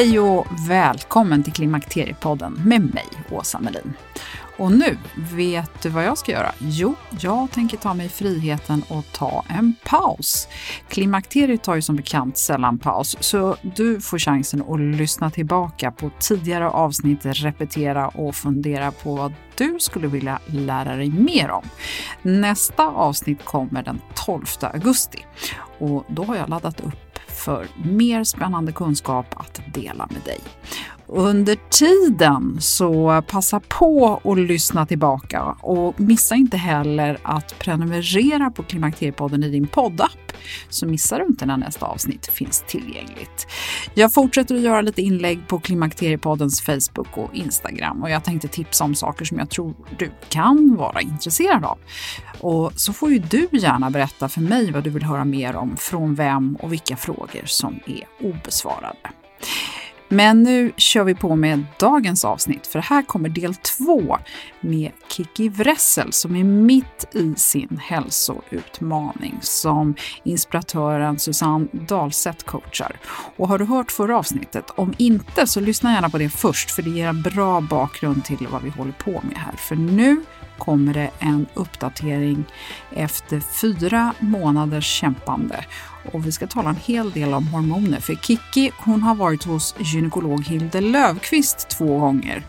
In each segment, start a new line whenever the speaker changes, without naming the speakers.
Hej och välkommen till Klimakteriepodden med mig, Åsa Melin. Och nu, vet du vad jag ska göra? Jo, jag tänker ta mig friheten och ta en paus. Klimakteriet tar ju som bekant sällan paus, så du får chansen att lyssna tillbaka på tidigare avsnitt, repetera och fundera på vad du skulle vilja lära dig mer om. Nästa avsnitt kommer den 12 augusti och då har jag laddat upp för mer spännande kunskap att dela med dig. Under tiden så passa på att lyssna tillbaka och missa inte heller att prenumerera på Klimakteriepodden i din poddapp så missar du inte när nästa avsnitt finns tillgängligt. Jag fortsätter att göra lite inlägg på Klimakteriepoddens Facebook och Instagram och jag tänkte tipsa om saker som jag tror du kan vara intresserad av. Och så får ju du gärna berätta för mig vad du vill höra mer om, från vem och vilka frågor som är obesvarade. Men nu kör vi på med dagens avsnitt, för här kommer del två med Kiki Wressel som är mitt i sin hälsoutmaning som inspiratören Susanne Dahlseth coachar. Och har du hört förra avsnittet? Om inte så lyssna gärna på det först, för det ger en bra bakgrund till vad vi håller på med här. För nu kommer det en uppdatering efter fyra månaders kämpande och vi ska tala en hel del om hormoner för Kiki hon har varit hos gynekolog Hilde Lövqvist två gånger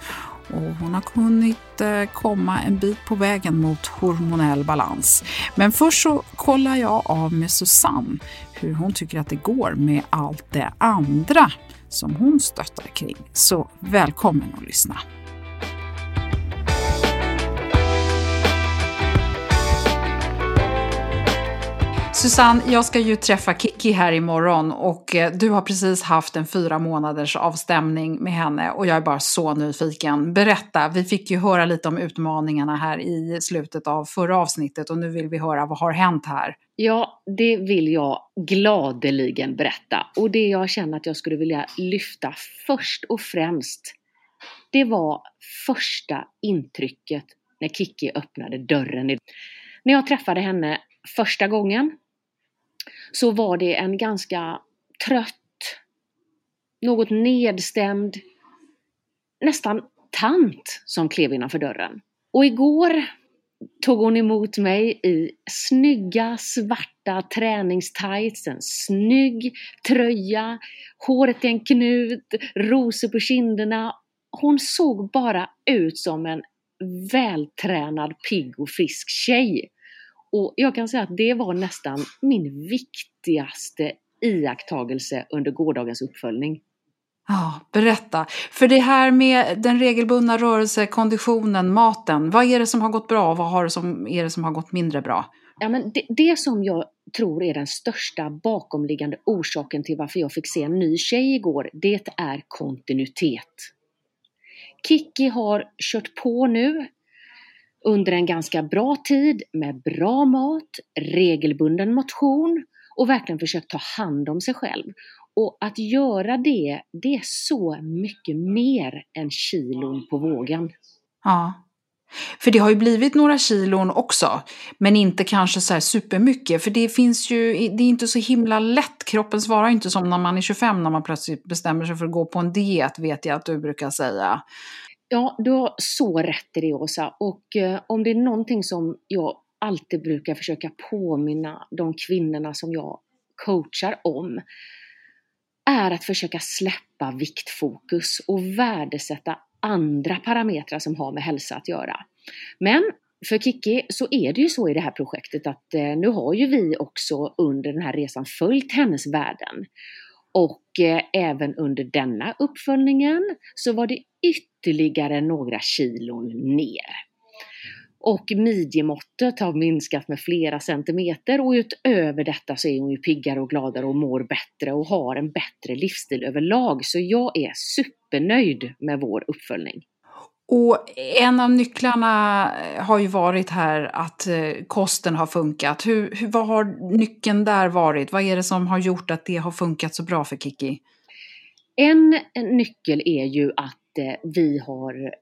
och hon har kunnat eh, komma en bit på vägen mot hormonell balans. Men först så kollar jag av med Susanne hur hon tycker att det går med allt det andra som hon stöttar kring. Så välkommen att lyssna! Susanne, jag ska ju träffa Kiki här imorgon och eh, du har precis haft en fyra månaders avstämning med henne och jag är bara så nyfiken. Berätta, vi fick ju höra lite om utmaningarna här i slutet av förra avsnittet och nu vill vi höra vad har hänt här?
Ja, det vill jag gladeligen berätta och det jag känner att jag skulle vilja lyfta först och främst det var första intrycket när Kiki öppnade dörren. När jag träffade henne första gången så var det en ganska trött, något nedstämd, nästan tant som klev innanför dörren. Och igår tog hon emot mig i snygga svarta träningstights, en snygg tröja, håret i en knut, rosor på kinderna. Hon såg bara ut som en vältränad, pigg och frisk tjej. Och jag kan säga att det var nästan min viktigaste iakttagelse under gårdagens uppföljning.
Ja, berätta. För det här med den regelbundna rörelsekonditionen, maten, vad är det som har gått bra och vad har det som, är det som har gått mindre bra?
Ja, men det, det som jag tror är den största bakomliggande orsaken till varför jag fick se en ny tjej igår, det är kontinuitet. Kiki har kört på nu under en ganska bra tid med bra mat, regelbunden motion och verkligen försökt ta hand om sig själv. Och att göra det, det är så mycket mer än kilon på vågen.
Ja. För det har ju blivit några kilon också, men inte kanske så här supermycket. För det finns ju, det är inte så himla lätt. Kroppen svarar inte som när man är 25 när man plötsligt bestämmer sig för att gå på en diet, vet jag att du brukar säga.
Ja, du har så rätt i det Åsa. Och eh, om det är någonting som jag alltid brukar försöka påminna de kvinnorna som jag coachar om, är att försöka släppa viktfokus och värdesätta andra parametrar som har med hälsa att göra. Men för Kiki så är det ju så i det här projektet att eh, nu har ju vi också under den här resan följt hennes värden. Och eh, även under denna uppföljningen så var det ytterligare några kilon ner och midjemåttet har minskat med flera centimeter och utöver detta så är hon ju piggare och gladare och mår bättre och har en bättre livsstil överlag. Så jag är supernöjd med vår uppföljning.
Och en av nycklarna eh, har ju varit här att eh, kosten har funkat. Hur, hur, vad har nyckeln där varit? Vad är det som har gjort att det har funkat så bra för Kiki?
En nyckel är ju att eh, vi har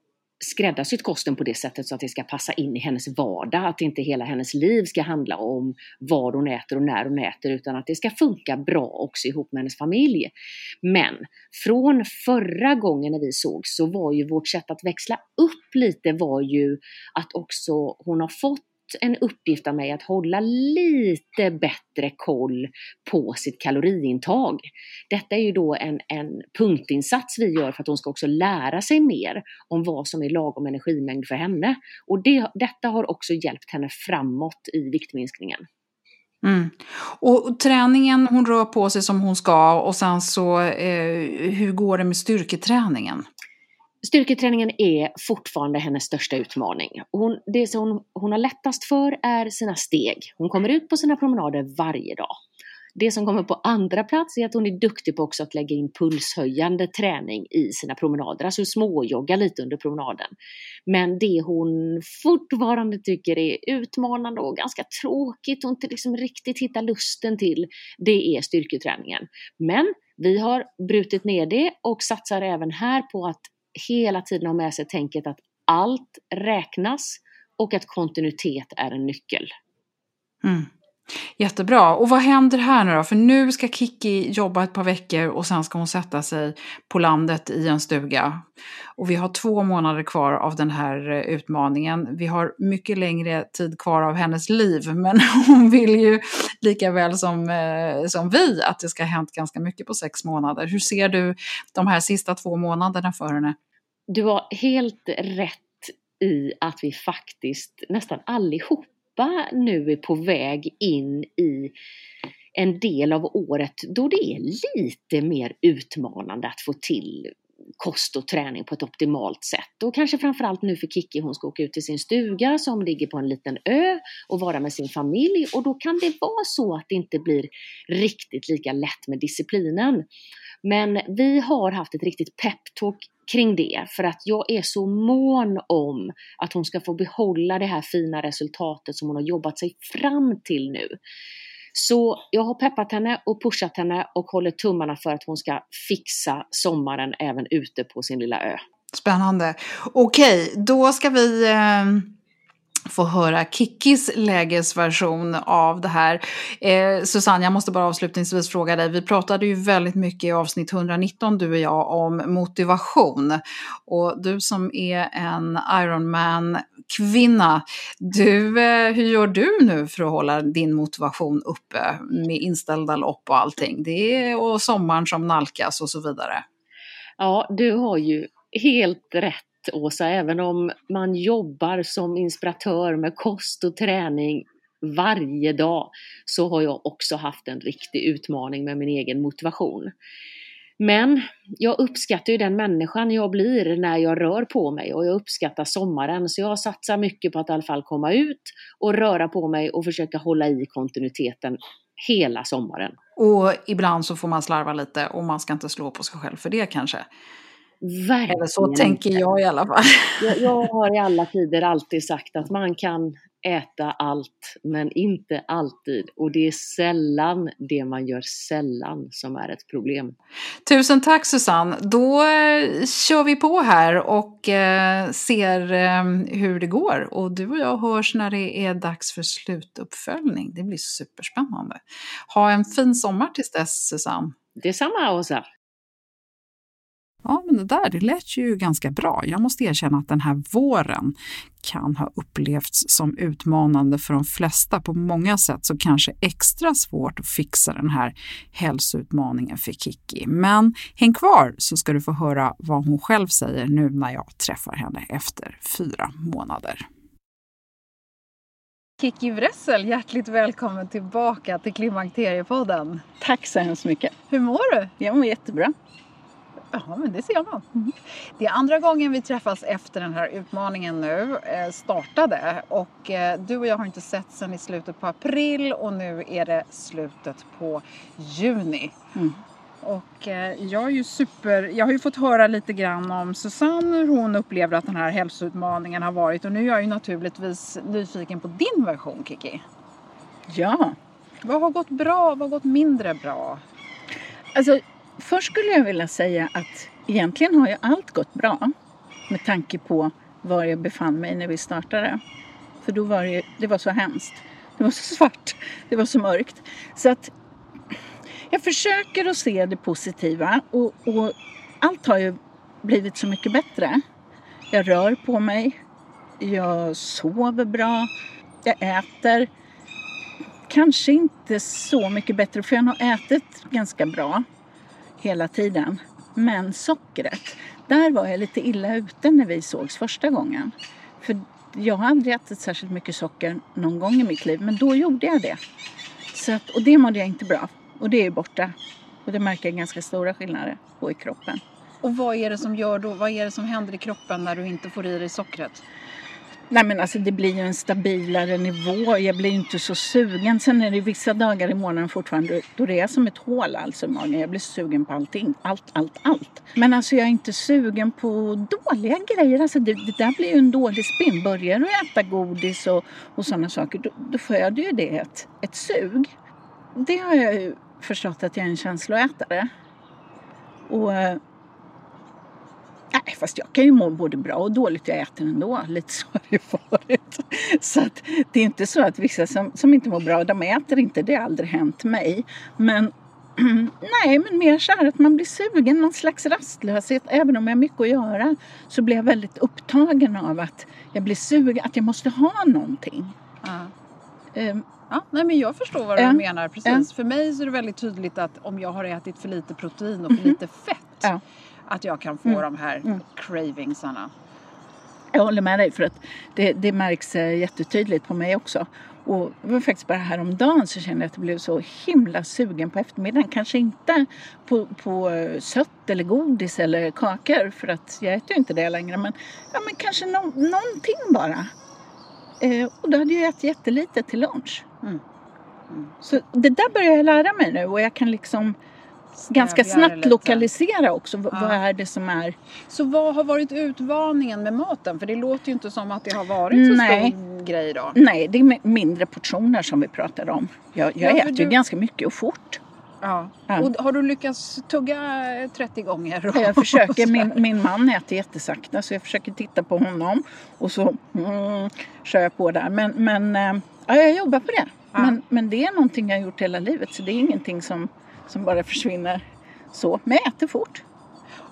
skräddarsytt kosten på det sättet så att det ska passa in i hennes vardag. Att inte hela hennes liv ska handla om vad hon äter och när hon äter utan att det ska funka bra också ihop med hennes familj. Men från förra gången när vi såg så var ju vårt sätt att växla upp lite var ju att också hon har fått en uppgift av mig att hålla lite bättre koll på sitt kaloriintag. Detta är ju då en, en punktinsats vi gör för att hon ska också lära sig mer om vad som är lagom energimängd för henne. Och det, detta har också hjälpt henne framåt i viktminskningen.
Mm. Och, träningen, hon rör på sig som hon ska och sen så, eh, hur går det med styrketräningen?
Styrketräningen är fortfarande hennes största utmaning. Hon, det som hon, hon har lättast för är sina steg. Hon kommer ut på sina promenader varje dag. Det som kommer på andra plats är att hon är duktig på också att lägga in pulshöjande träning i sina promenader, alltså småjogga lite under promenaden. Men det hon fortfarande tycker är utmanande och ganska tråkigt och inte liksom riktigt hittar lusten till, det är styrketräningen. Men vi har brutit ner det och satsar även här på att hela tiden ha med sig tänket att allt räknas och att kontinuitet är en nyckel.
Mm. Jättebra. Och vad händer här nu då? För nu ska Kiki jobba ett par veckor och sen ska hon sätta sig på landet i en stuga. Och vi har två månader kvar av den här eh, utmaningen. Vi har mycket längre tid kvar av hennes liv, men hon vill ju lika väl som, eh, som vi att det ska ha hänt ganska mycket på sex månader. Hur ser du de här sista två månaderna för henne?
Du har helt rätt i att vi faktiskt nästan allihop nu är på väg in i en del av året då det är lite mer utmanande att få till kost och träning på ett optimalt sätt. Och kanske framförallt nu för Kiki, hon ska åka ut till sin stuga som ligger på en liten ö och vara med sin familj och då kan det vara så att det inte blir riktigt lika lätt med disciplinen. Men vi har haft ett riktigt peptalk kring det för att jag är så mån om att hon ska få behålla det här fina resultatet som hon har jobbat sig fram till nu. Så jag har peppat henne och pushat henne och håller tummarna för att hon ska fixa sommaren även ute på sin lilla ö.
Spännande. Okej, då ska vi eh få höra Kikkis lägesversion av det här. Eh, Susanne, jag måste bara avslutningsvis fråga dig. Vi pratade ju väldigt mycket i avsnitt 119, du och jag, om motivation. Och du som är en Ironman-kvinna, du, eh, hur gör du nu för att hålla din motivation uppe med inställda lopp och allting? Det är och sommaren som nalkas och så vidare.
Ja, du har ju helt rätt Åsa, även om man jobbar som inspiratör med kost och träning varje dag så har jag också haft en riktig utmaning med min egen motivation. Men jag uppskattar ju den människan jag blir när jag rör på mig och jag uppskattar sommaren så jag satsar mycket på att i alla fall komma ut och röra på mig och försöka hålla i kontinuiteten hela sommaren.
Och ibland så får man slarva lite och man ska inte slå på sig själv för det kanske.
Verkligen
Eller så tänker jag i alla fall.
Jag, jag har i alla tider alltid sagt att man kan äta allt, men inte alltid. Och det är sällan det man gör sällan som är ett problem.
Tusen tack Susanne. Då eh, kör vi på här och eh, ser eh, hur det går. Och du och jag hörs när det är dags för slutuppföljning. Det blir superspännande. Ha en fin sommar tills dess Susanne.
Detsamma Åsa.
Ja, men det där det lät ju ganska bra. Jag måste erkänna att den här våren kan ha upplevts som utmanande för de flesta på många sätt, så kanske extra svårt att fixa den här hälsoutmaningen för Kiki. Men häng kvar så ska du få höra vad hon själv säger nu när jag träffar henne efter fyra månader. Kiki Wressel, hjärtligt välkommen tillbaka till Klimakteriepodden.
Tack så hemskt mycket.
Hur mår du?
Jag mår jättebra.
Ja, men det ser man. Mm. Det är andra gången vi träffas efter den här utmaningen nu eh, startade och eh, du och jag har inte sett sedan i slutet på april och nu är det slutet på juni. Mm. Och eh, jag är ju super, jag har ju fått höra lite grann om Susanne, hur hon upplever att den här hälsoutmaningen har varit och nu är jag ju naturligtvis nyfiken på din version Kiki.
Ja.
Vad har gått bra, vad har gått mindre bra?
Alltså Först skulle jag vilja säga att egentligen har ju allt gått bra med tanke på var jag befann mig när vi startade. För då var det, det var så hemskt. Det var så svart. Det var så mörkt. Så att jag försöker att se det positiva och, och allt har ju blivit så mycket bättre. Jag rör på mig. Jag sover bra. Jag äter. Kanske inte så mycket bättre för jag har nog ätit ganska bra hela tiden. Men sockret, där var jag lite illa ute när vi sågs första gången. För jag har aldrig ätit särskilt mycket socker någon gång i mitt liv, men då gjorde jag det. Så att, och det mådde jag inte bra. Och det är borta. Och det märker jag ganska stora skillnader på i kroppen.
Och vad är det som gör då, vad är det som händer i kroppen när du inte får i dig sockret?
Nej men alltså det blir ju en stabilare nivå. Jag blir inte så sugen. Sen är det vissa dagar i månaden fortfarande då det är som ett hål alltså i magen. Jag blir sugen på allting. Allt, allt, allt. Men alltså jag är inte sugen på dåliga grejer. Alltså det, det där blir ju en dålig spinn. Börjar du äta godis och, och sådana saker då, då föder ju det ett, ett sug. Det har jag ju förstått att jag är en känsloätare. Och eh, Nej, fast jag kan ju må både bra och dåligt. Jag äter ändå. Lite så har det varit. Så att det är inte så att vissa som, som inte mår bra, de äter inte. Det har aldrig hänt mig. Men nej, men mer så här att man blir sugen, någon slags rastlöshet. Även om jag har mycket att göra så blir jag väldigt upptagen av att jag blir sugen, att jag måste ha någonting.
Ja. Um, Ja, nej men jag förstår vad du ja. menar. Precis. Ja. För mig så är det väldigt tydligt att om jag har ätit för lite protein och för mm -hmm. lite fett ja att jag kan få mm. de här mm. cravingsarna.
Jag håller med dig för att det, det märks eh, jättetydligt på mig också. Och det var faktiskt bara häromdagen så kände jag att jag blev så himla sugen på eftermiddagen. Kanske inte på, på eh, sött eller godis eller kakor för att jag äter ju inte det längre. Men, ja, men kanske no någonting bara. Eh, och då hade jag ätit jättelite till lunch. Mm. Mm. Så det där börjar jag lära mig nu och jag kan liksom ganska snabbt lokalisera också. Ja. Vad är det som är...
Så vad har varit utmaningen med maten? För det låter ju inte som att det har varit så Nej. stor grej då.
Nej, det är mindre portioner som vi pratade om. Jag, jag ja, äter du... ju ganska mycket och fort.
Ja. ja. Och har du lyckats tugga 30 gånger?
jag försöker. Min, min man äter jättesakta så jag försöker titta på honom och så mm, kör jag på där. Men, men äh, ja, jag jobbar på det. Ja. Men, men det är någonting jag har gjort hela livet så det är ingenting som som bara försvinner så. Men jag äter fort.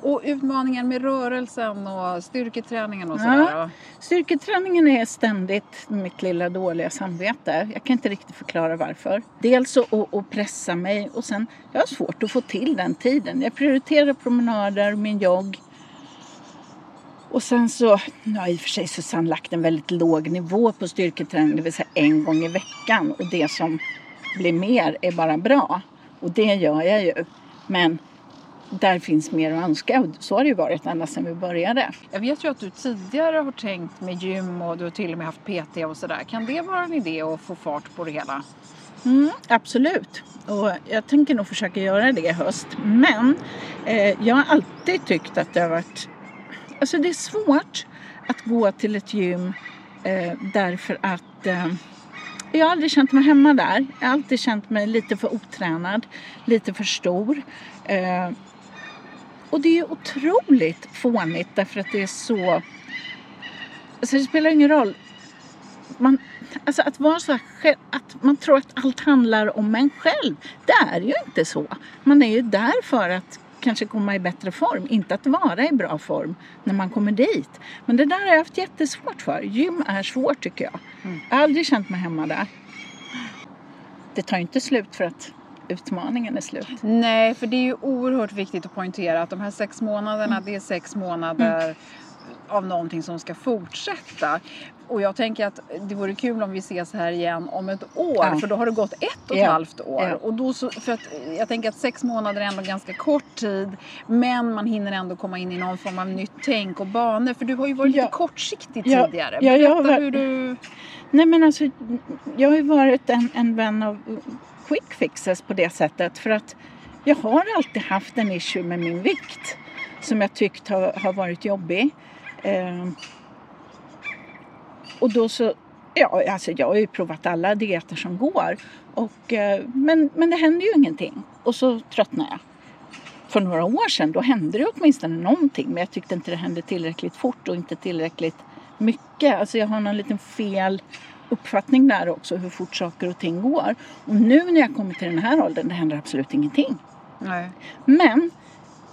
Och utmaningen med rörelsen och styrketräningen och sådär? Ja,
styrketräningen är ständigt mitt lilla dåliga samvete. Jag kan inte riktigt förklara varför. Dels att, att pressa mig och sen jag har svårt att få till den tiden. Jag prioriterar promenader, min jogg. Och sen så har i och för sig Susanne lagt en väldigt låg nivå på styrketräning, det vill säga en gång i veckan. Och det som blir mer är bara bra. Och det gör jag ju. Men där finns mer att önska och så har det ju varit ända sedan vi började.
Jag vet ju att du tidigare har tänkt med gym och du har till och med haft PT och sådär. Kan det vara en idé att få fart på det hela?
Mm, absolut. Och jag tänker nog försöka göra det i höst. Men eh, jag har alltid tyckt att det har varit... Alltså det är svårt att gå till ett gym eh, därför att eh, jag har aldrig känt mig hemma där. Jag har alltid känt mig lite för otränad, lite för stor. Eh, och det är otroligt fånigt därför att det är så... Alltså det spelar ingen roll. Man, alltså att vara så här, att man tror att allt handlar om en själv. Det är ju inte så. Man är ju där för att kanske komma i bättre form, inte att vara i bra form när man kommer dit. Men det där har jag haft jättesvårt för. Gym är svårt tycker jag. Mm. Jag har aldrig känt mig hemma där. Det tar ju inte slut för att utmaningen är slut.
Nej, för det är ju oerhört viktigt att poängtera att de här sex månaderna, mm. det är sex månader mm. av någonting som ska fortsätta. Och jag tänker att det vore kul om vi ses här igen om ett år. Ja. För då har det gått ett och ett ja. halvt år. Ja. Och då så, för att jag tänker att sex månader är ändå ganska kort tid. Men man hinner ändå komma in i någon form av nytt tänk och banor. För du har ju varit lite kortsiktig tidigare.
Ja, jag var... hur du... Nej men alltså, jag har ju varit en, en vän av quick fixes på det sättet. För att jag har alltid haft en issue med min vikt. Som jag tyckt har, har varit jobbig. Eh, och då så, ja alltså jag har ju provat alla dieter som går. Och, eh, men, men det händer ju ingenting. Och så tröttnar jag. För några år sedan då hände det åtminstone någonting. Men jag tyckte inte det hände tillräckligt fort och inte tillräckligt mycket. Alltså jag har någon liten fel uppfattning där också hur fort saker och ting går. Och nu när jag kommer till den här åldern, det händer absolut ingenting.
Nej.
Men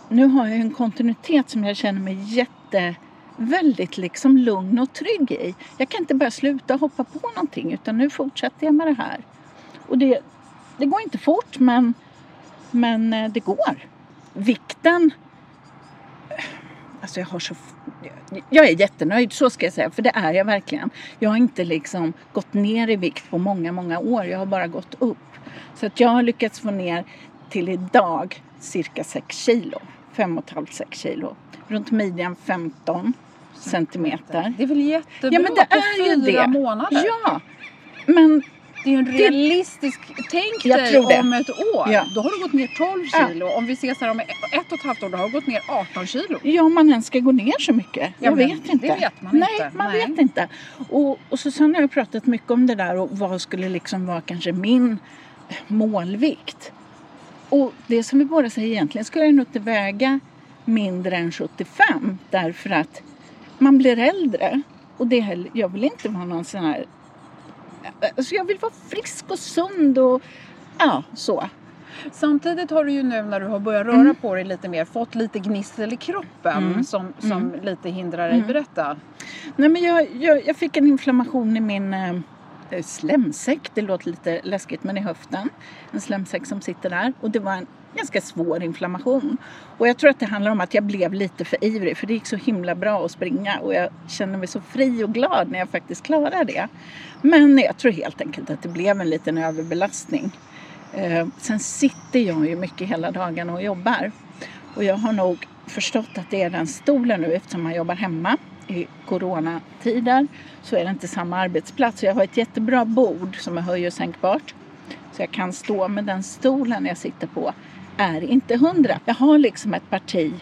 nu har jag en kontinuitet som jag känner mig jätte väldigt liksom lugn och trygg i. Jag kan inte bara sluta hoppa på någonting utan nu fortsätter jag med det här. Och det, det går inte fort men, men eh, det går. Vikten Alltså jag har så... Jag är jättenöjd, så ska jag säga, för det är jag verkligen. Jag har inte liksom gått ner i vikt på många, många år. Jag har bara gått upp. Så att jag har lyckats få ner till idag cirka 6 kilo. 5,5-6 kilo. Runt midjan 15 centimeter.
Det är väl jättebra
ja, men det är ju
fyra
det.
månader?
Ja. Men
det är ju en realistisk... Tänk dig om ett år. Ja. Då har du gått ner 12 kilo. Ja. Om vi ses här om ett och ett halvt år då har du gått ner 18 kilo.
Ja, om man ens ska gå ner så mycket. Ja, jag vet inte.
Det vet man
Nej,
inte.
man Nej. vet inte. Och, och Susanne har pratat mycket om det där och vad skulle liksom vara kanske min målvikt. Och det som vi båda säger egentligen skulle jag nog inte väga mindre än 75 därför att man blir äldre. Och det, jag vill inte vara någon sån här Alltså jag vill vara frisk och sund och ja, så.
Samtidigt har du ju nu när du har börjat röra mm. på dig lite mer fått lite gnissel i kroppen mm. som, som mm. lite hindrar dig. Mm. Berätta.
Nej, men jag, jag, jag fick en inflammation i min eh, slemsäck. Det låter lite läskigt men i höften. En slemsäck som sitter där. Och det var en ganska svår inflammation. Och jag tror att det handlar om att jag blev lite för ivrig för det gick så himla bra att springa och jag kände mig så fri och glad när jag faktiskt klarade det. Men jag tror helt enkelt att det blev en liten överbelastning. Eh, sen sitter jag ju mycket hela dagarna och jobbar. Och jag har nog förstått att det är den stolen nu eftersom man jobbar hemma i coronatider så är det inte samma arbetsplats. Jag har ett jättebra bord som är höj och sänkbart. Så jag kan stå med den stolen jag sitter på är inte hundra. Jag har liksom ett parti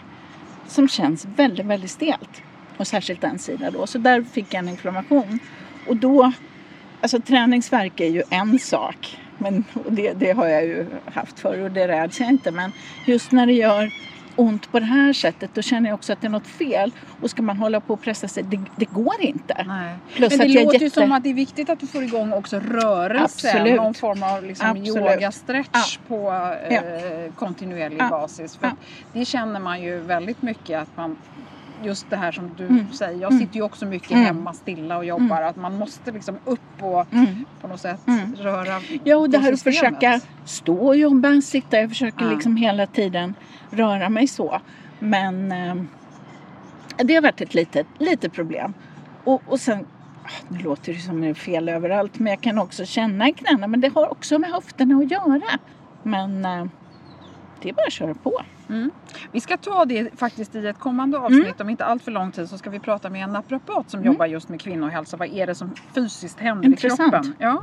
som känns väldigt, väldigt stelt. Och särskilt en sida då. Så där fick jag en inflammation. Och då, alltså träningsverk är ju en sak. Men det, det har jag ju haft förr och det räds jag inte. Men just när det gör ont på det här sättet då känner jag också att det är något fel. Och ska man hålla på och pressa sig, det, det går inte.
Nej. Plus Men det låter jätte... ju som att det är viktigt att du får igång också rörelse. Absolut. Någon form av liksom yoga-stretch ja. på eh, ja. kontinuerlig ja. basis. För Det känner man ju väldigt mycket att man just det här som du mm. säger. Jag sitter ju också mycket mm. hemma stilla och jobbar. Mm. Att man måste liksom upp och mm. på något sätt mm. röra
Ja och det här att försöka stå och jobba, sitta. Jag försöker liksom hela tiden röra mig så. Men eh, det har varit ett litet, litet problem. Och, och sen, ah, nu låter det som det är fel överallt, men jag kan också känna i knäna. Men det har också med höfterna att göra. Men eh, det är bara att köra på.
Vi ska ta det faktiskt i ett kommande avsnitt. Om inte allt för lång tid så ska vi prata med en naprapat som jobbar just med kvinnohälsa. Vad är det som fysiskt händer
Intressant.
i kroppen? Ja.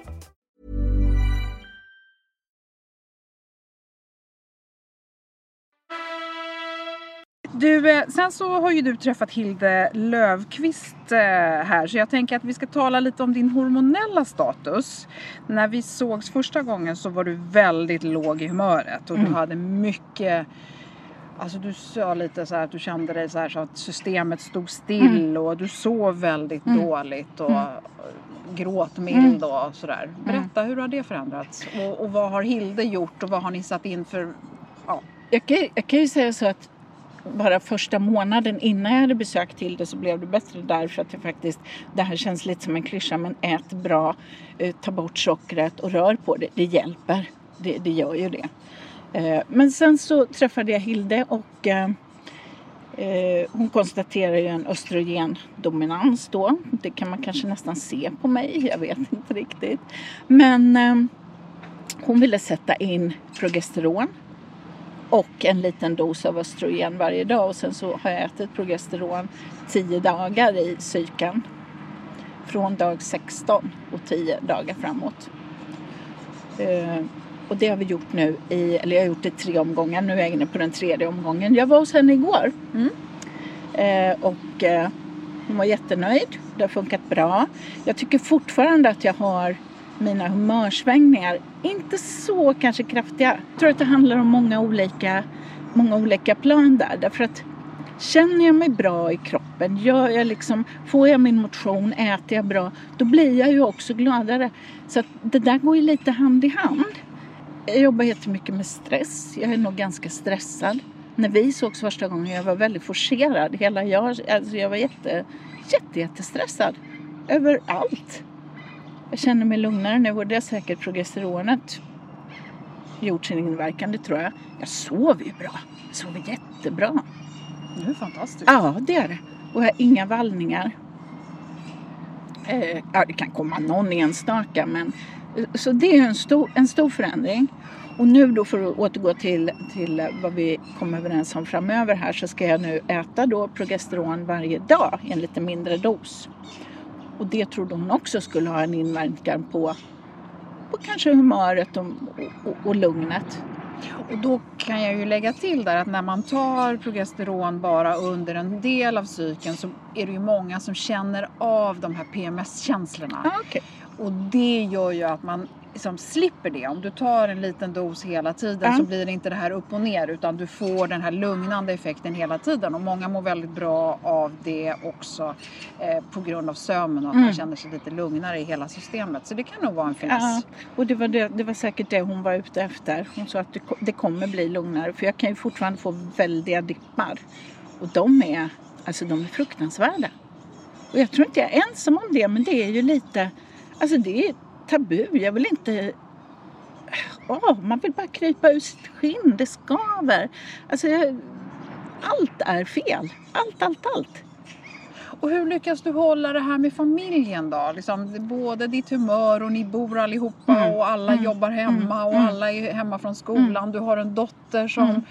Du, eh, sen så har ju du träffat Hilde Lövqvist eh, här så jag tänker att vi ska tala lite om din hormonella status. När vi sågs första gången så var du väldigt låg i humöret och du hade mycket Alltså du sa lite så här att du kände dig så här så att systemet stod still och du sov väldigt dåligt och gråtmild och sådär. Berätta, hur har det förändrats? Och, och vad har Hilde gjort och vad har ni satt in för... Ja.
Jag kan, jag kan ju säga så att bara första månaden innan jag hade besökt Hilde så blev det bättre därför att jag faktiskt, det här känns lite som en klyscha, men ät bra, eh, ta bort sockret och rör på det. Det hjälper. Det, det gör ju det. Eh, men sen så träffade jag Hilde och eh, hon konstaterar ju en östrogendominans då. Det kan man kanske nästan se på mig, jag vet inte riktigt. Men hon ville sätta in progesteron och en liten dos av östrogen varje dag och sen så har jag ätit progesteron 10 dagar i cykeln. Från dag 16 och 10 dagar framåt. Eh, och det har vi gjort nu i, eller jag har gjort det i tre omgångar, nu är jag inne på den tredje omgången. Jag var hos henne igår. Eh, och eh, hon var jättenöjd, det har funkat bra. Jag tycker fortfarande att jag har mina humörsvängningar, inte så kanske kraftiga. Jag tror att det handlar om många olika, många olika plan där. Därför att känner jag mig bra i kroppen, gör jag liksom, får jag min motion, äter jag bra, då blir jag ju också gladare. Så att det där går ju lite hand i hand. Jag jobbar jättemycket med stress. Jag är nog ganska stressad. När vi sågs första gången jag var väldigt forcerad. Hela jag, alltså jag var jätte, jätte, jättestressad. Över allt. Jag känner mig lugnare nu och det är säkert progesteronet gjort sin inverkan, det tror jag. Jag sover ju bra. Jag sover jättebra.
Det är fantastiskt.
Ja, det är det. Och jag har inga vallningar. Eh, ja, det kan komma någon enstaka men så det är en stor, en stor förändring. Och nu då för att återgå till, till vad vi kom överens om framöver här så ska jag nu äta då progesteron varje dag i en lite mindre dos. Och det trodde hon också skulle ha en inverkan på, på kanske humöret och, och, och lugnet.
Och då kan jag ju lägga till där att när man tar progesteron bara under en del av cykeln så är det ju många som känner av de här PMS-känslorna.
Ah, okay.
Och det gör ju att man liksom slipper det. Om du tar en liten dos hela tiden
Ja.
så blir det inte det här upp och ner utan du får den här lugnande effekten hela tiden. Och många mår väldigt bra av det också eh, på grund av sömnen och att
Mm.
man känner sig lite lugnare i hela systemet. Så det kan nog vara en finess.
Ja, och det var, det, det var säkert det hon var ute efter. Hon sa att det, det kommer bli lugnare för jag kan ju fortfarande få väldiga dippar. Och de är, alltså de är fruktansvärda. Och jag tror inte jag är ensam om det men det är ju lite Alltså det är tabu. Jag vill inte... Åh, man vill bara krypa ur sitt skinn. Det skaver. Alltså, jag... allt är fel. Allt, allt, allt.
Och hur lyckas du hålla det här med familjen då? Liksom, både ditt humör och ni bor allihopa
Mm.
och alla
Mm.
jobbar hemma och
Mm.
alla är hemma från skolan. Du har en dotter som
Mm.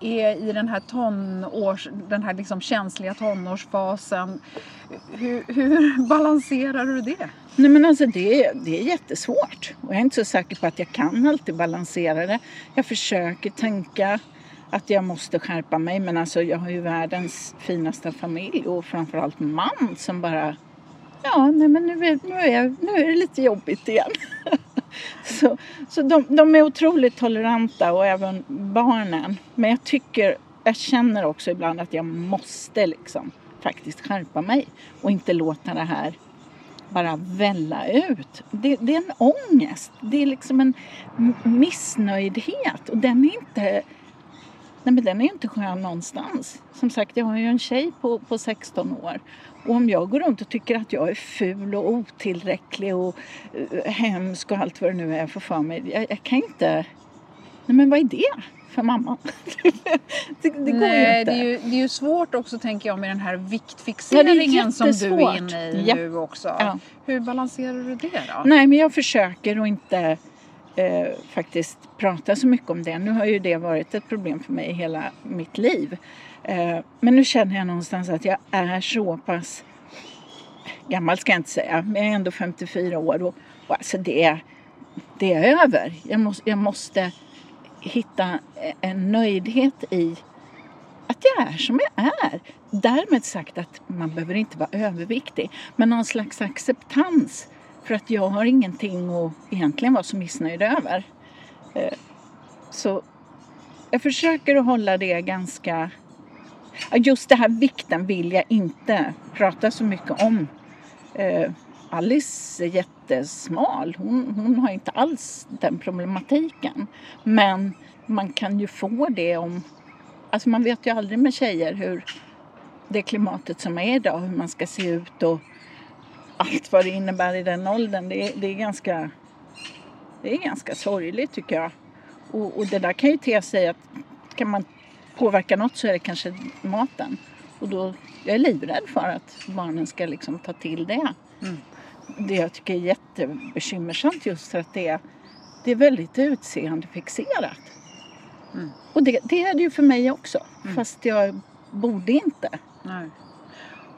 är i den här tonårs, den här liksom känsliga tonårsfasen. Hur, hur balanserar du det?
Nej men alltså det, är- det är jättesvårt. Och jag är inte så säker på att jag kan alltid balansera det. Jag försöker tänka att jag måste skärpa mig men alltså jag har ju världens finaste familj och framförallt man som bara Ja, nej men nu är, nu är, nu är det lite jobbigt igen. så så de, de är otroligt toleranta och även barnen. Men jag tycker, jag känner också ibland att jag måste liksom faktiskt skärpa mig och inte låta det här bara välla ut. Det, det är en ångest. Det är liksom en missnöjdhet och den är inte Nej men den är inte skön någonstans. Som sagt, jag har ju en tjej på, på 16 år. Och om jag går runt och tycker att jag är ful och otillräcklig och eh, hemsk och allt vad det nu är för för mig. Jag, jag kan inte... Nej men vad är det för mamma? det, det går ju
Nej,
inte.
det är ju, det är ju svårt också tänker jag med den här viktfixeringen som du är inne i
Ja.
nu också.
Ja.
Hur balanserar du det då?
Nej, men jag försöker att inte eh, faktiskt prata så mycket om det. Nu har ju det varit ett problem för mig hela mitt liv. Eh, men nu känner jag någonstans att jag är så pass gammal ska jag inte säga, men jag är ändå 54 år och, och alltså det det är över. Jag måste, jag måste hitta en nöjdhet i att jag är som jag är. Därmed sagt att man behöver inte vara överviktig. Men någon slags acceptans för att jag har ingenting att egentligen vara så missnöjd över. Eh, så jag försöker att hålla det ganska... Just det här vikten vill jag inte prata så mycket om. Eh, Alice är jättesmal. Hon, hon har inte alls den problematiken. Men man kan ju få det om... Alltså man vet ju aldrig med tjejer hur det klimatet som är idag, hur man ska se ut och allt vad det innebär i den åldern. Det, är- det är ganska... Det är ganska sorgligt tycker jag. Och, och det där kan ju te sig att kan man påverka något så är det kanske maten. Och då, jag är livrädd för att barnen ska liksom ta till det. Mm. Det jag tycker är jättebekymmersamt just för att det är, det är väldigt utseendefixerat. Och det, det är det ju för mig också. Fast jag borde inte.
Nej.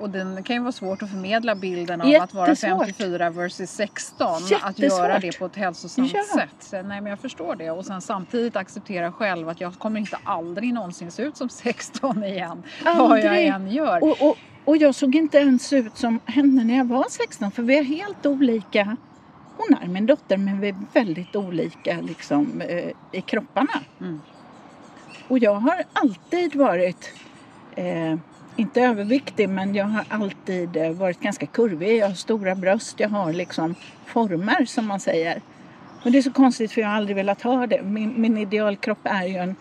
Och den kan ju vara svårt att förmedla bilden av att vara
Jättesvårt.
54 versus 16. Att göra det på ett hälsosamt
Ja.
sätt. Så, nej men jag förstår det. Och sen samtidigt acceptera själv att jag kommer inte aldrig någonsin se ut som 16 igen. Vad jag
Aldrig.
än gör.
Och, och, och jag såg inte ens ut som henne när jag var 16 för vi är helt olika. Hon är min dotter men vi är väldigt olika liksom, eh, i kropparna.
Mm.
Och jag har alltid varit, eh, inte överviktig men jag har alltid eh, varit ganska kurvig. Jag har stora bröst, jag har liksom former som man säger. Och det är så konstigt för jag har aldrig velat ha det. Min, min idealkropp är ju en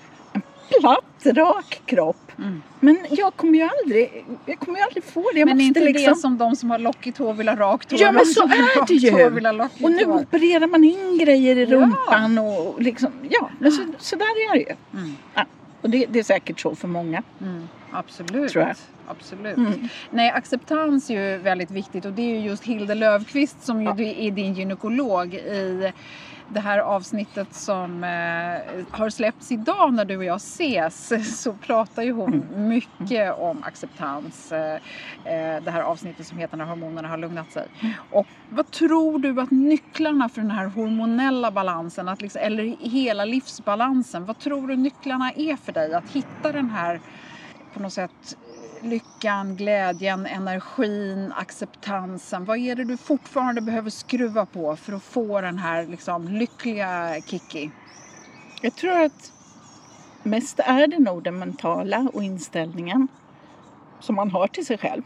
platt, rak kropp. Men jag kommer ju aldrig, jag kommer ju aldrig få det. Jag
men
måste
inte
liksom...
det som de som har lockigt hår vill ha rakt hår.
Ja men så är det ju. Och nu
hår.
opererar man in grejer i
Ja.
rumpan och liksom, ja men så, så där är det ju. Ja, och det, det är säkert så för många.
Mm, absolut.
Tror jag.
absolut.
Mm.
Nej, acceptans är ju väldigt viktigt och det är ju just Hilde Löfqvist som ju är din gynekolog i det här avsnittet som eh, har släppts idag när du och jag ses så pratar ju hon
Mm.
mycket om acceptans. Eh, eh, det här avsnittet som heter När hormonerna har lugnat sig. Och vad tror du att nycklarna för den här hormonella balansen, att liksom, eller hela livsbalansen, vad tror du nycklarna är för dig att hitta den här på något sätt lyckan, glädjen, energin, acceptansen. Vad är det du fortfarande behöver skruva på för att få den här liksom, lyckliga Kiki?
Jag tror att mest är det nog den mentala och inställningen som man har till sig själv.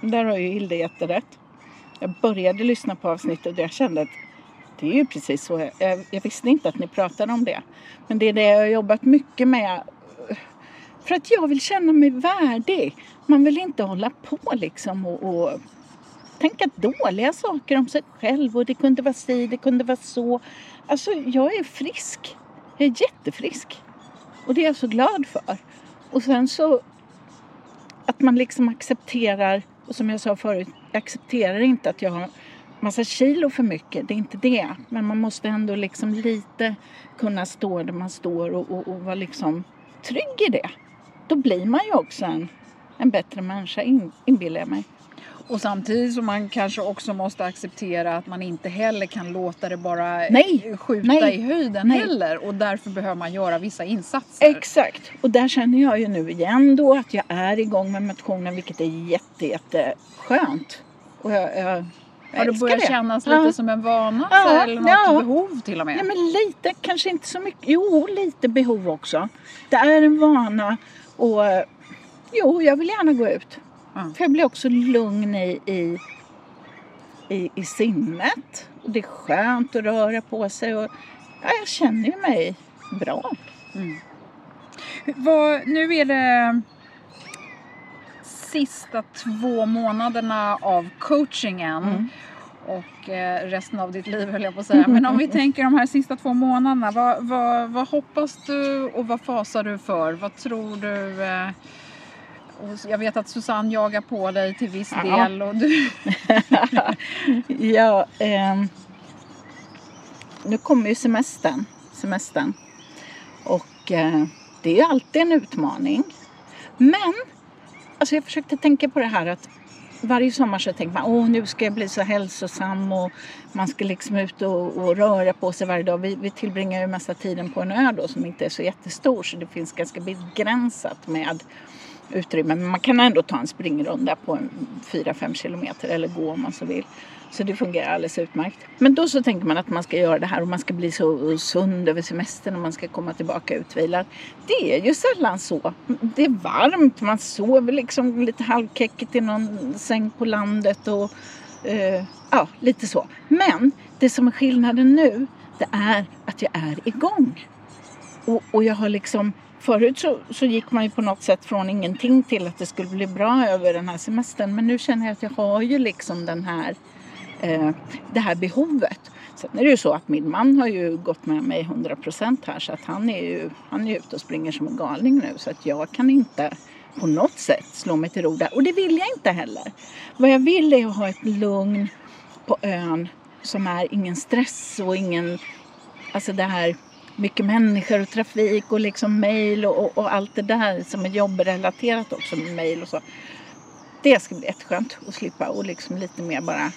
Där har ju Hilde jätterätt. Jag började lyssna på avsnittet och jag kände att det är ju precis så. Jag, jag, jag visste inte att ni pratade om det. Men det är det jag har jobbat mycket med. För att jag vill känna mig värdig. Man vill inte hålla på liksom och, och tänka dåliga saker om sig själv och det kunde vara si, det kunde vara så. Alltså jag är frisk. Jag är jättefrisk. Och det är jag så glad för. Och sen så att man liksom accepterar, och som jag sa förut, jag accepterar inte att jag har massa kilo för mycket, det är inte det. Men man måste ändå liksom lite kunna stå där man står och, och, och vara liksom trygg i det. Då blir man ju också en, en bättre människa, in, inbillar jag mig.
Och samtidigt som man kanske också måste acceptera att man inte heller kan låta det bara
Nej.
skjuta
Nej.
i höjden
Nej.
heller. Och därför behöver man göra vissa insatser.
Exakt. Och där känner jag ju nu igen då att jag är igång med motionen vilket är jätte, jätte skönt. Och jag, jag,
Har det börjat
det.
kännas
Ja.
lite som en vana
Ja,
så, eller något
ja.
behov till och med?
Ja, men lite, kanske inte så mycket. Jo, lite behov också. Det är en vana och jo, jag vill gärna gå ut.
Ja.
För jag blir också lugn i, i, i, i sinnet. Och det är skönt att röra på sig och ja, jag känner ju mig bra.
Vad, nu är det sista två månaderna av coachingen.
Mm.
Och eh, resten av ditt liv höll jag på att säga. Men om vi tänker de här sista två månaderna. Vad, vad, vad hoppas du och vad fasar du för? Vad tror du? Eh, och jag vet att Susanne jagar på dig till viss
Ja.
del. Och du,
Ja, ehm, nu kommer ju semestern. semestern. Och eh, det är ju alltid en utmaning. Men, alltså jag försökte tänka på det här att varje sommar så tänker man åh nu ska jag bli så hälsosam och man ska liksom ut och, och röra på sig varje dag. Vi, vi tillbringar ju mesta tiden på en ö då som inte är så jättestor så det finns ganska begränsat med utrymme. Men man kan ändå ta en springrunda på 4-5 kilometer eller gå om man så vill. Så det fungerar alldeles utmärkt. Men då så tänker man att man ska göra det här och man ska bli så sund över semestern och man ska komma tillbaka utvilad. Det är ju sällan så. Det är varmt, man sover liksom lite halvkäckigt i någon säng på landet och eh, ja, lite så. Men det som är skillnaden nu, det är att jag är igång. Och, och jag har liksom Förut så, så gick man ju på något sätt från ingenting till att det skulle bli bra över den här semestern. Men nu känner jag att jag har ju liksom den här, eh, det här behovet. Sen är det ju så att min man har ju gått med mig 100% här så att han är ju han är ute och springer som en galning nu så att jag kan inte på något sätt slå mig till ro där. Och det vill jag inte heller. Vad jag vill är att ha ett lugn på ön som är ingen stress och ingen, alltså det här mycket människor och trafik och liksom mejl och, och, och allt det där som är jobbrelaterat också med mejl och så. Det ska bli jätteskönt att slippa och liksom lite mer bara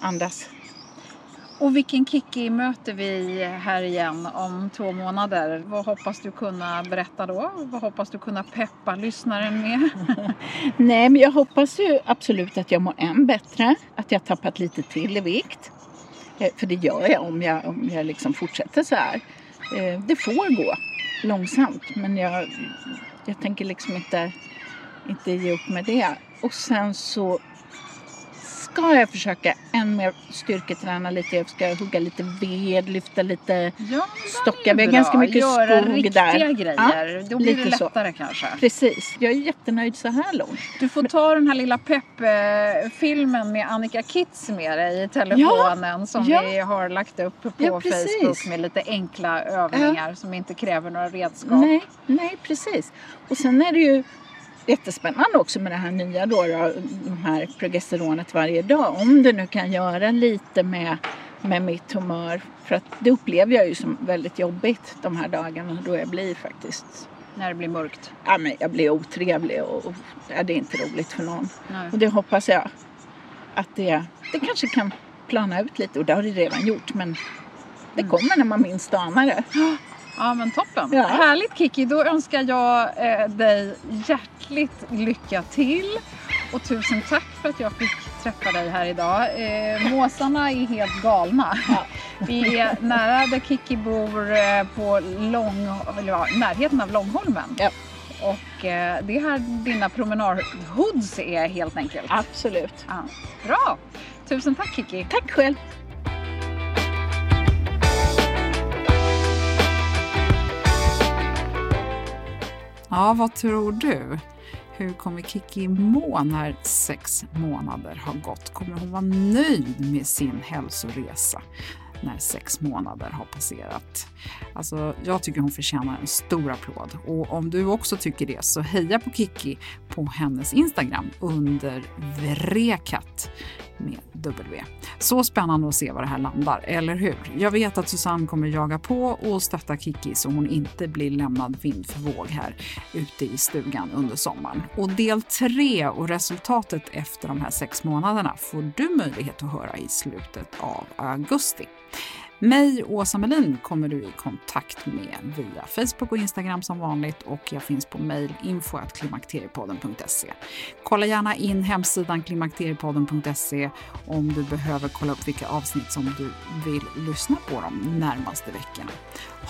andas.
och vilken Kikki möter vi här igen om två månader? Vad hoppas du kunna berätta då? Vad hoppas du kunna peppa lyssnaren med?
Nej, men jag hoppas ju absolut att jag mår än bättre. Att jag tappat lite till i vikt. Eh, För det gör jag om jag, om jag liksom fortsätter så här. Eh, Det får gå långsamt men jag, jag tänker liksom inte, inte ge upp med det. Och sen så ska jag försöka än mer styrketräna lite. Jag ska hugga lite ved, lyfta lite
Ja,
stockar. Vi har ganska mycket
Göra
skog
riktiga
där.
grejer. Då blir det
lite så.
lättare kanske.
Precis. Jag är jättenöjd så här långt.
Du får ta den här lilla pepp-filmen med Annika Kitz med dig i telefonen som
ja.
vi har lagt upp på
Ja.
Facebook med lite enkla övningar som inte kräver några redskap.
Nej, nej precis. Och sen är det ju jättespännande också med det här nya då, då de här progesteronet varje dag. Om det nu kan göra lite med, med mitt humör. För att det upplever jag ju som väldigt jobbigt de här dagarna då jag blir faktiskt
När det blir mörkt.
Ja, men jag blir otrevlig och, och ja, det är inte roligt för någon.
Nej.
Och det hoppas jag att det, det kanske kan plana ut lite och det har det redan gjort men det kommer när man minst anar det.
Ja men toppen.
Ja.
Härligt Kiki, då önskar jag eh, dig hjärtligt lycka till. Och tusen tack för att jag fick träffa dig här idag. Eh, måsarna är helt galna. Vi är nära där Kiki bor eh, på Lång, eller, ja, närheten av Långholmen.
Ja.
Och eh, det är här dina promenadhoods är helt enkelt.
Absolut.
Ja. Bra! Tusen tack Kiki.
Tack själv.
Ja, vad tror du?
Hur kommer Kiki må när sex månader har gått? Kommer hon vara nöjd med sin hälsoresa? när sex månader har passerat. Alltså, jag tycker hon förtjänar en stor applåd. Och om du också tycker det så heja på Kiki på hennes Instagram under Vrekat med W. Så spännande att se var det här landar, eller hur? Jag vet att Susanne kommer jaga på och stötta Kiki så hon inte blir lämnad vind för våg här ute i stugan under sommaren. Och del tre och resultatet efter de här sex månaderna får du möjlighet att höra i slutet av augusti. Mig, Åsa Melin, kommer du i kontakt med via Facebook och Instagram som vanligt och jag finns på mejl info.klimakteriepodden.se. Kolla gärna in hemsidan klimakteriepodden.se om du behöver kolla upp vilka avsnitt som du vill lyssna på de närmaste veckorna.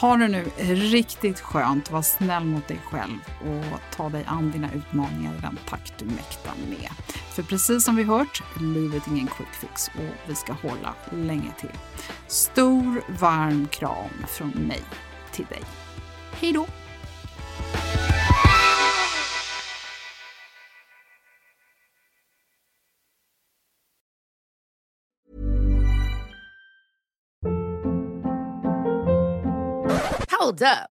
Ha det nu riktigt skönt, var snäll mot dig själv och ta dig an dina utmaningar i den takt du mäktar med. För precis som vi hört, livet är ingen quick fix och vi ska hålla länge till. Stor varm kram från mig till dig. Hej då!
Hold up.